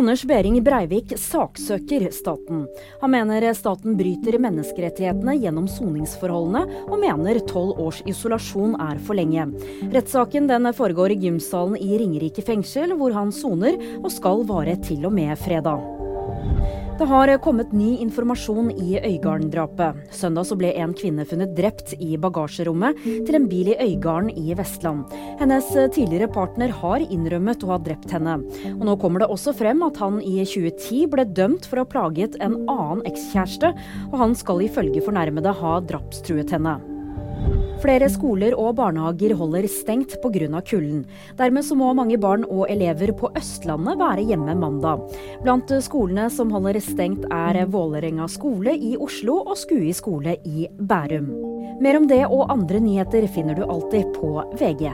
Anders Behring Breivik saksøker staten. Han mener staten bryter menneskerettighetene gjennom soningsforholdene, og mener tolv års isolasjon er for lenge. Rettssaken den foregår i gymsalen i Ringerike fengsel, hvor han soner, og skal vare til og med fredag. Det har kommet ny informasjon i Øygarden-drapet. Søndag ble en kvinne funnet drept i bagasjerommet til en bil i Øygarden i Vestland. Hennes tidligere partner har innrømmet å ha drept henne. Og nå kommer det også frem at han i 2010 ble dømt for å ha plaget en annen ekskjæreste, og han skal ifølge fornærmede ha drapstruet henne. Flere skoler og barnehager holder stengt pga. kulden. Dermed så må mange barn og elever på Østlandet være hjemme mandag. Blant skolene som holder stengt er Vålerenga skole i Oslo og Skui skole i Bærum. Mer om det og andre nyheter finner du alltid på VG.